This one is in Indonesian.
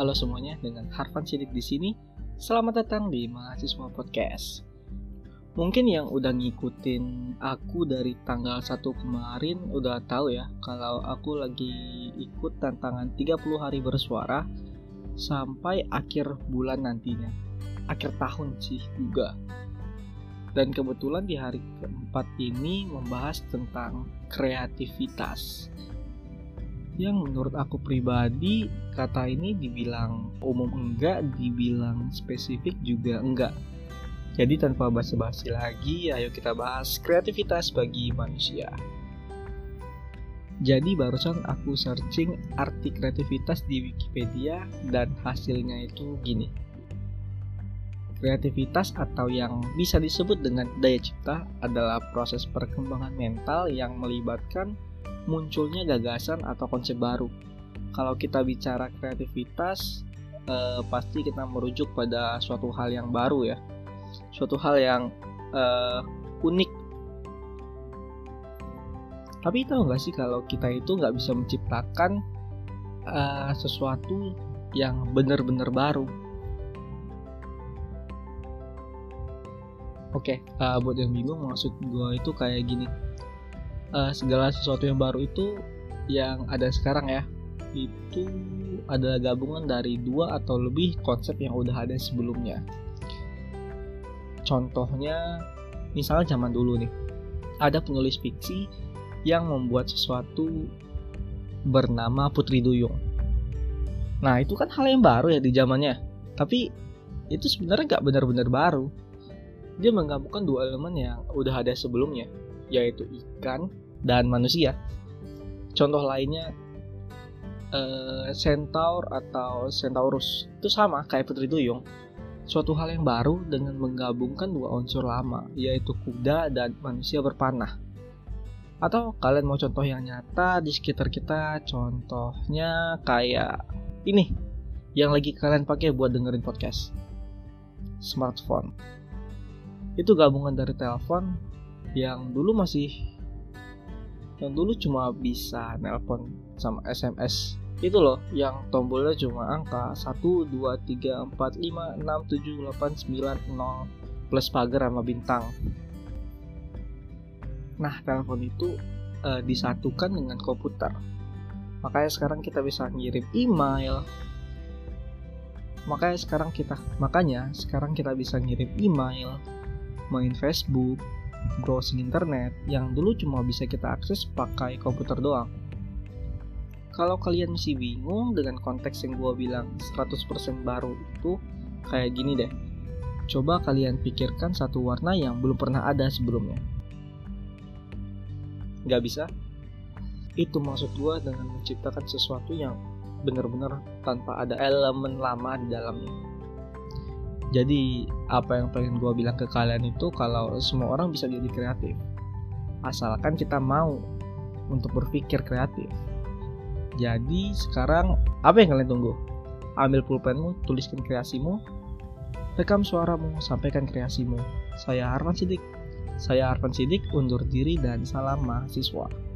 Halo semuanya, dengan Harfan Sidik di sini. Selamat datang di Mahasiswa Podcast. Mungkin yang udah ngikutin aku dari tanggal 1 kemarin udah tahu ya kalau aku lagi ikut tantangan 30 hari bersuara sampai akhir bulan nantinya. Akhir tahun sih juga. Dan kebetulan di hari keempat ini membahas tentang kreativitas yang menurut aku pribadi kata ini dibilang umum enggak, dibilang spesifik juga enggak. Jadi tanpa basa-basi lagi, ayo kita bahas kreativitas bagi manusia. Jadi barusan aku searching arti kreativitas di Wikipedia dan hasilnya itu gini. Kreativitas atau yang bisa disebut dengan daya cipta adalah proses perkembangan mental yang melibatkan munculnya gagasan atau konsep baru. Kalau kita bicara kreativitas, eh, pasti kita merujuk pada suatu hal yang baru ya, suatu hal yang eh, unik. Tapi tahu nggak sih kalau kita itu nggak bisa menciptakan eh, sesuatu yang benar-benar baru. Oke, okay, uh, buat yang bingung maksud gue itu kayak gini uh, segala sesuatu yang baru itu yang ada sekarang ya itu adalah gabungan dari dua atau lebih konsep yang udah ada sebelumnya. Contohnya, misalnya zaman dulu nih, ada penulis fiksi yang membuat sesuatu bernama Putri Duyung. Nah, itu kan hal yang baru ya di zamannya. Tapi itu sebenarnya nggak benar-benar baru. Dia menggabungkan dua elemen yang udah ada sebelumnya, yaitu ikan dan manusia. Contoh lainnya uh, Centaur atau Centaurus itu sama kayak Putri Duyung. Suatu hal yang baru dengan menggabungkan dua unsur lama, yaitu kuda dan manusia berpanah. Atau kalian mau contoh yang nyata di sekitar kita, contohnya kayak ini yang lagi kalian pakai buat dengerin podcast. Smartphone. Itu gabungan dari telepon yang dulu masih yang dulu cuma bisa nelpon sama SMS itu loh yang tombolnya cuma angka 1 2 3 4 5 6 7 8 9 0 plus pagar sama bintang. Nah telepon itu e, disatukan dengan komputer. Makanya sekarang kita bisa ngirim email. Makanya sekarang kita makanya sekarang kita bisa ngirim email main Facebook browsing internet yang dulu cuma bisa kita akses pakai komputer doang. Kalau kalian masih bingung dengan konteks yang gue bilang 100% baru itu, kayak gini deh. Coba kalian pikirkan satu warna yang belum pernah ada sebelumnya. Gak bisa? Itu maksud gue dengan menciptakan sesuatu yang benar-benar tanpa ada elemen lama di dalamnya jadi apa yang pengen gue bilang ke kalian itu kalau semua orang bisa jadi kreatif. Asalkan kita mau untuk berpikir kreatif. Jadi sekarang apa yang kalian tunggu? Ambil pulpenmu tuliskan kreasimu rekam suaramu sampaikan kreasimu. Saya Arman Sidik. Saya Arman Sidik undur diri dan salam mahasiswa